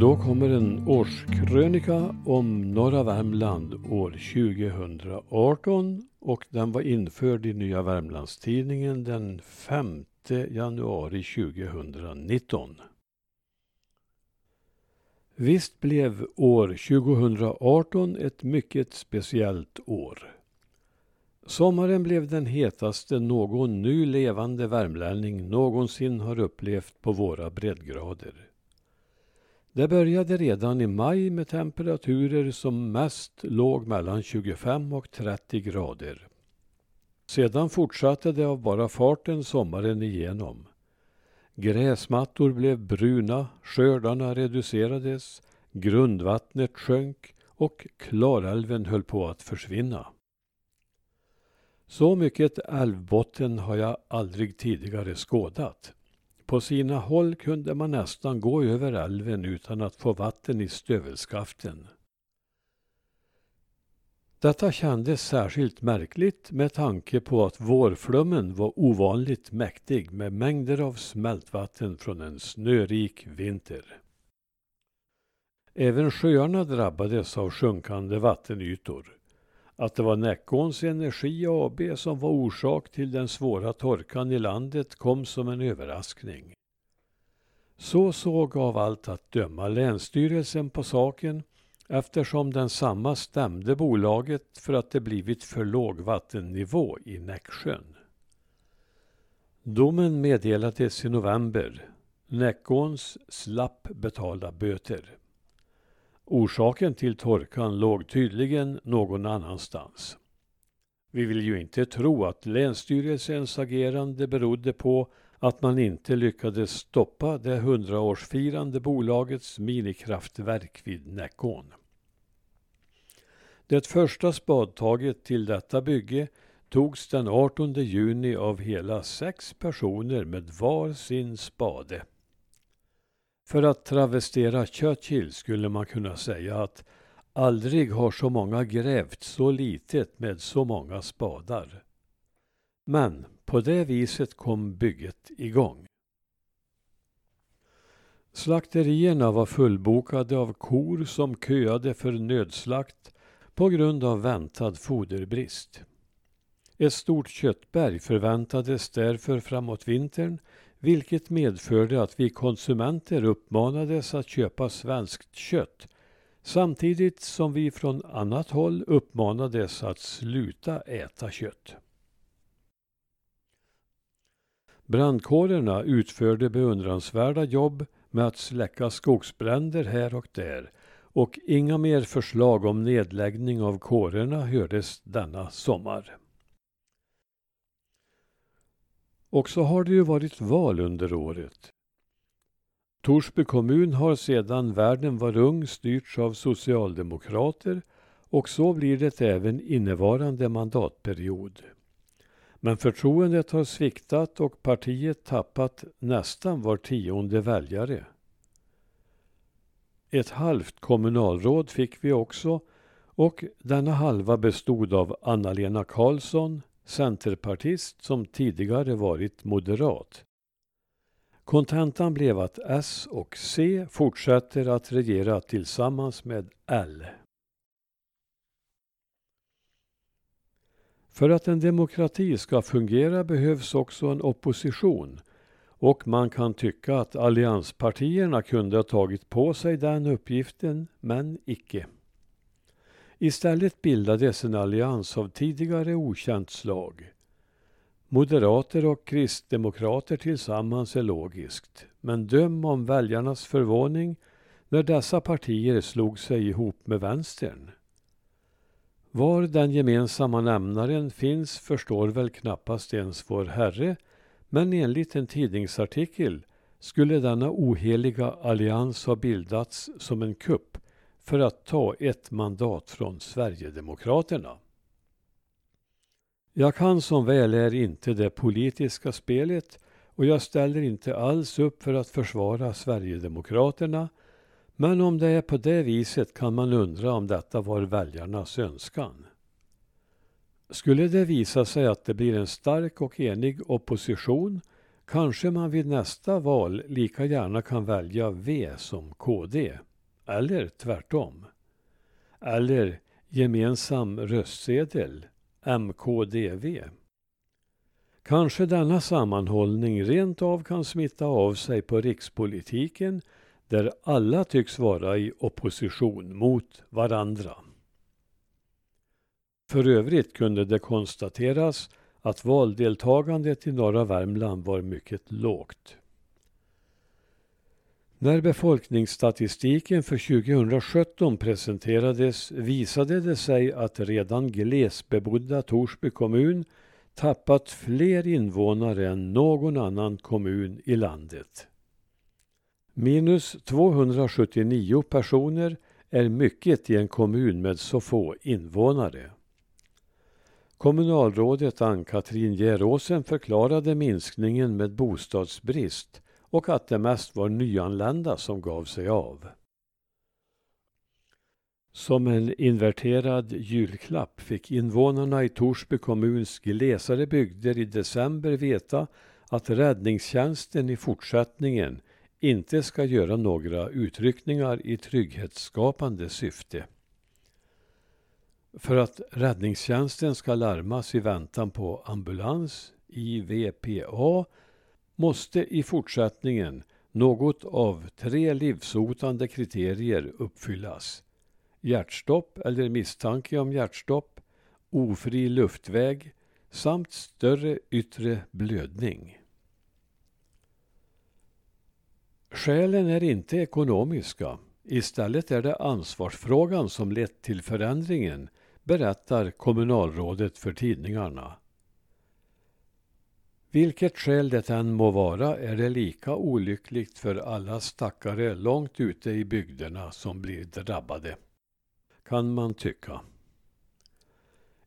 Då kommer en årskrönika om norra Värmland år 2018 och den var införd i Nya Värmlandstidningen den 5 januari 2019. Visst blev år 2018 ett mycket speciellt år. Sommaren blev den hetaste någon nu levande värmlänning någonsin har upplevt på våra breddgrader. Det började redan i maj med temperaturer som mest låg mellan 25 och 30 grader. Sedan fortsatte det av bara farten sommaren igenom. Gräsmattor blev bruna, skördarna reducerades, grundvattnet sjönk och Klarälven höll på att försvinna. Så mycket älvbotten har jag aldrig tidigare skådat. På sina håll kunde man nästan gå över älven utan att få vatten i stövelskaften. Detta kändes särskilt märkligt med tanke på att vårflummen var ovanligt mäktig med mängder av smältvatten från en snörik vinter. Även sjöarna drabbades av sjunkande vattenytor. Att det var Näckåns Energi AB som var orsak till den svåra torkan i landet kom som en överraskning. Så såg av allt att döma Länsstyrelsen på saken eftersom den samma stämde bolaget för att det blivit för låg vattennivå i Näcksjön. Domen meddelades i november. Näckåns slapp betala böter. Orsaken till torkan låg tydligen någon annanstans. Vi vill ju inte tro att Länsstyrelsens agerande berodde på att man inte lyckades stoppa det hundraårsfirande bolagets minikraftverk vid Näckån. Det första spadtaget till detta bygge togs den 18 juni av hela sex personer med var sin spade. För att travestera Churchill skulle man kunna säga att aldrig har så många grävt så litet med så många spadar. Men på det viset kom bygget igång. Slakterierna var fullbokade av kor som köade för nödslakt på grund av väntad foderbrist. Ett stort köttberg förväntades därför framåt vintern vilket medförde att vi konsumenter uppmanades att köpa svenskt kött samtidigt som vi från annat håll uppmanades att sluta äta kött. Brandkårerna utförde beundransvärda jobb med att släcka skogsbränder här och där och inga mer förslag om nedläggning av kårerna hördes denna sommar. Och så har det ju varit val under året. Torsby kommun har sedan världen var ung styrts av socialdemokrater och så blir det även innevarande mandatperiod. Men förtroendet har sviktat och partiet tappat nästan var tionde väljare. Ett halvt kommunalråd fick vi också och denna halva bestod av Anna-Lena Karlsson, centerpartist som tidigare varit moderat. Kontentan blev att S och C fortsätter att regera tillsammans med L. För att en demokrati ska fungera behövs också en opposition och man kan tycka att allianspartierna kunde ha tagit på sig den uppgiften, men icke. Istället bildades en allians av tidigare okänt slag. Moderater och kristdemokrater tillsammans är logiskt, men döm om väljarnas förvåning när dessa partier slog sig ihop med vänstern. Var den gemensamma nämnaren finns förstår väl knappast ens vår Herre, men enligt en tidningsartikel skulle denna oheliga allians ha bildats som en kupp för att ta ett mandat från Sverigedemokraterna. Jag kan som väl är inte det politiska spelet och jag ställer inte alls upp för att försvara Sverigedemokraterna men om det är på det viset kan man undra om detta var väljarnas önskan. Skulle det visa sig att det blir en stark och enig opposition kanske man vid nästa val lika gärna kan välja V som KD. Eller tvärtom. Eller gemensam röstsedel, MKDV. Kanske denna sammanhållning rent av kan smitta av sig på rikspolitiken där alla tycks vara i opposition mot varandra. För övrigt kunde det konstateras att valdeltagandet i norra Värmland var mycket lågt. När befolkningsstatistiken för 2017 presenterades visade det sig att redan glesbebodda Torsby kommun tappat fler invånare än någon annan kommun i landet. Minus 279 personer är mycket i en kommun med så få invånare. Kommunalrådet Ann-Katrin Geråsen förklarade minskningen med bostadsbrist och att det mest var nyanlända som gav sig av. Som en inverterad julklapp fick invånarna i Torsby kommuns glesare bygder i december veta att räddningstjänsten i fortsättningen inte ska göra några utryckningar i trygghetsskapande syfte. För att räddningstjänsten ska larmas i väntan på ambulans, IVPA, måste i fortsättningen något av tre livshotande kriterier uppfyllas. Hjärtstopp eller misstanke om hjärtstopp, ofri luftväg samt större yttre blödning. Skälen är inte ekonomiska. Istället är det ansvarsfrågan som lett till förändringen, berättar kommunalrådet för tidningarna. Vilket skäl det än må vara är det lika olyckligt för alla stackare långt ute i bygderna som blir drabbade. Kan man tycka.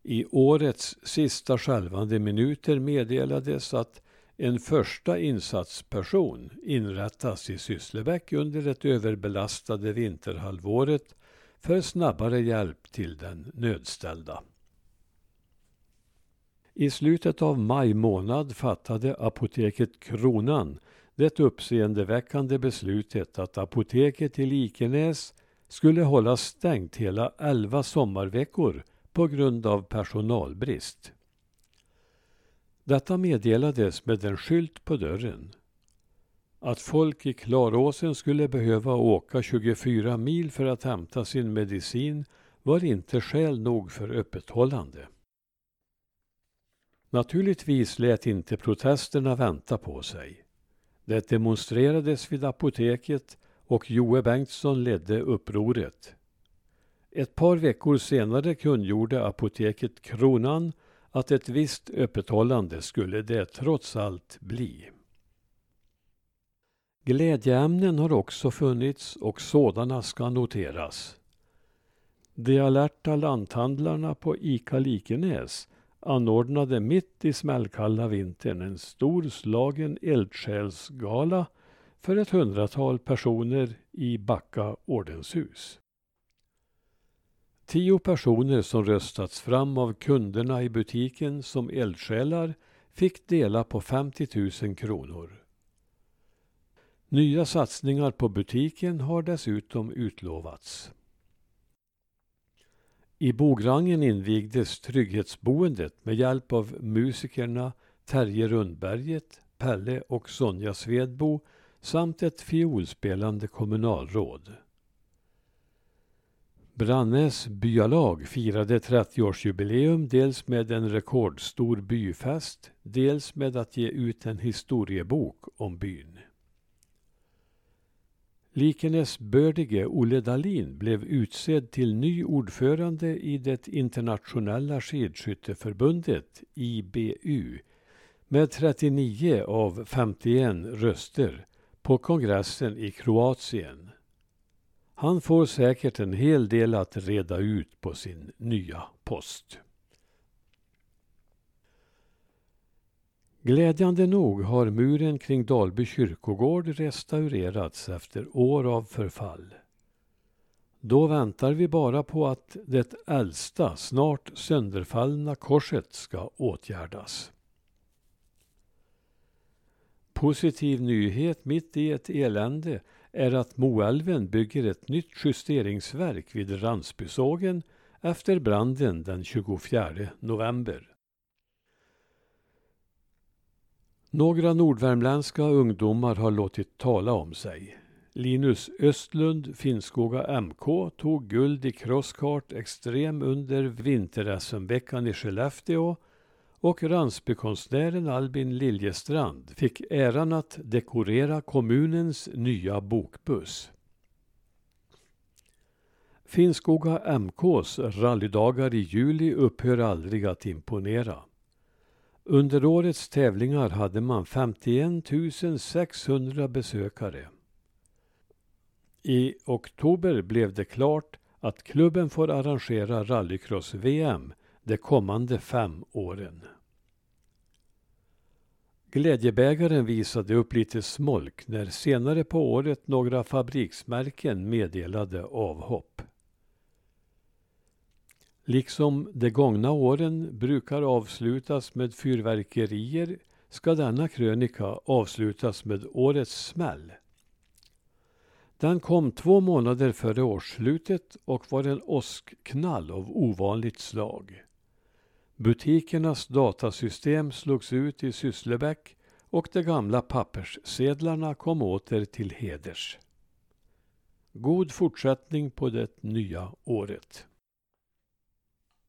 I årets sista skälvande minuter meddelades att en första insatsperson inrättas i Sysslebäck under det överbelastade vinterhalvåret för snabbare hjälp till den nödställda. I slutet av maj månad fattade apoteket Kronan det uppseendeväckande beslutet att apoteket i Likenäs skulle hållas stängt hela elva sommarveckor på grund av personalbrist. Detta meddelades med en skylt på dörren. Att folk i Klaråsen skulle behöva åka 24 mil för att hämta sin medicin var inte skäl nog för öppethållande. Naturligtvis lät inte protesterna vänta på sig. Det demonstrerades vid apoteket och Joe Bengtsson ledde upproret. Ett par veckor senare kungjorde apoteket Kronan att ett visst öppethållande skulle det trots allt bli. Glädjeämnen har också funnits och sådana ska noteras. De alerta lanthandlarna på ICA Likenäs anordnade mitt i smällkalla vintern en storslagen eldsjälsgala för ett hundratal personer i Backa ordenshus. Tio personer som röstats fram av kunderna i butiken som eldsjälar fick dela på 50 000 kronor. Nya satsningar på butiken har dessutom utlovats. I Bograngen invigdes trygghetsboendet med hjälp av musikerna Terje Rundberget, Pelle och Sonja Svedbo samt ett fiolspelande kommunalråd. Brannäs byalag firade 30-årsjubileum dels med en rekordstor byfest, dels med att ge ut en historiebok om byn. Likenäs bördige Olle Dahlin blev utsedd till ny ordförande i det internationella skidskytteförbundet, IBU, med 39 av 51 röster på kongressen i Kroatien. Han får säkert en hel del att reda ut på sin nya post. Glädjande nog har muren kring Dalby kyrkogård restaurerats efter år av förfall. Då väntar vi bara på att det äldsta, snart sönderfallna korset ska åtgärdas. positiv nyhet mitt i ett elände är att Moälven bygger ett nytt justeringsverk vid Ransbysågen efter branden den 24 november. Några nordvärmländska ungdomar har låtit tala om sig. Linus Östlund, Finnskoga MK, tog guld i crosskart extrem under vinter-SM-veckan i Skellefteå och Ransbykonstnären Albin Liljestrand fick äran att dekorera kommunens nya bokbuss. Finnskoga MKs rallydagar i juli upphör aldrig att imponera. Under årets tävlingar hade man 51 600 besökare. I oktober blev det klart att klubben får arrangera rallycross-VM de kommande fem åren. Glädjebägaren visade upp lite smolk när senare på året några fabriksmärken meddelade avhopp. Liksom de gångna åren brukar avslutas med fyrverkerier ska denna krönika avslutas med årets smäll. Den kom två månader före årsslutet och var en åskknall av ovanligt slag. Butikernas datasystem slogs ut i Sysslebäck och de gamla papperssedlarna kom åter till heders. God fortsättning på det nya året.